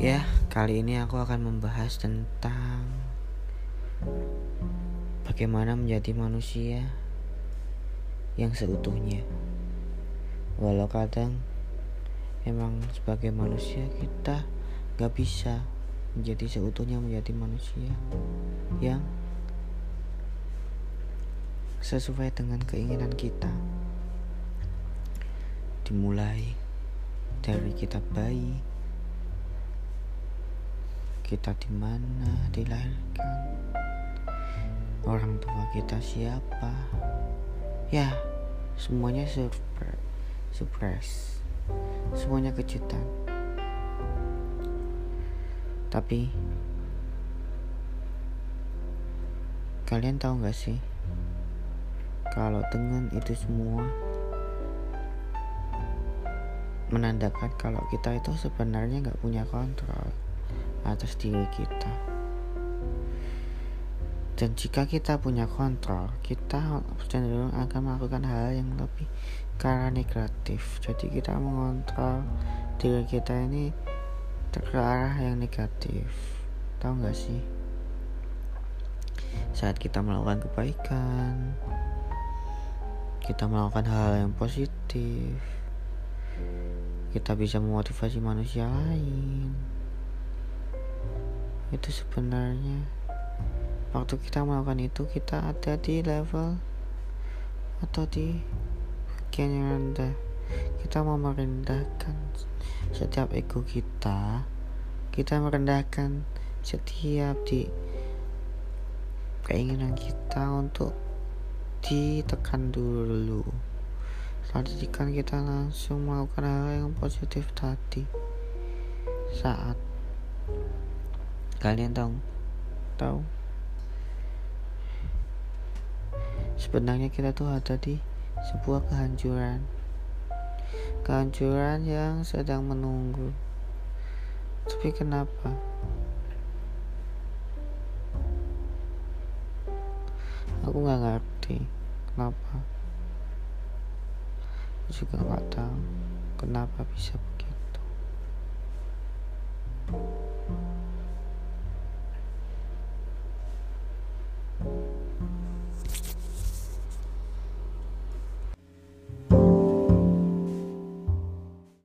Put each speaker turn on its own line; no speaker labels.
Ya, kali ini aku akan membahas tentang bagaimana menjadi manusia yang seutuhnya. Walau kadang emang sebagai manusia kita gak bisa menjadi seutuhnya menjadi manusia yang sesuai dengan keinginan kita. Dimulai dari kita bayi kita di mana dilahirkan, orang tua kita siapa, ya semuanya surprise, surprise, semuanya kejutan. Tapi kalian tahu gak sih? Kalau dengan itu semua menandakan kalau kita itu sebenarnya nggak punya kontrol atas diri kita. Dan jika kita punya kontrol, kita cenderung akan melakukan hal yang lebih karena negatif. Jadi kita mengontrol diri kita ini ke arah yang negatif. Tahu nggak sih? Saat kita melakukan kebaikan, kita melakukan hal yang positif, kita bisa memotivasi manusia lain itu sebenarnya. Waktu kita melakukan itu kita ada di level atau di bagian yang rendah. Kita mau merendahkan setiap ego kita. Kita merendahkan setiap di keinginan kita untuk ditekan dulu. Selanjutnya kita langsung melakukan hal yang positif tadi. Saat Kalian tahu? Tahu? Sebenarnya kita tuh ada di sebuah kehancuran. Kehancuran yang sedang menunggu. Tapi kenapa? Aku nggak ngerti kenapa. Aku juga nggak tahu kenapa bisa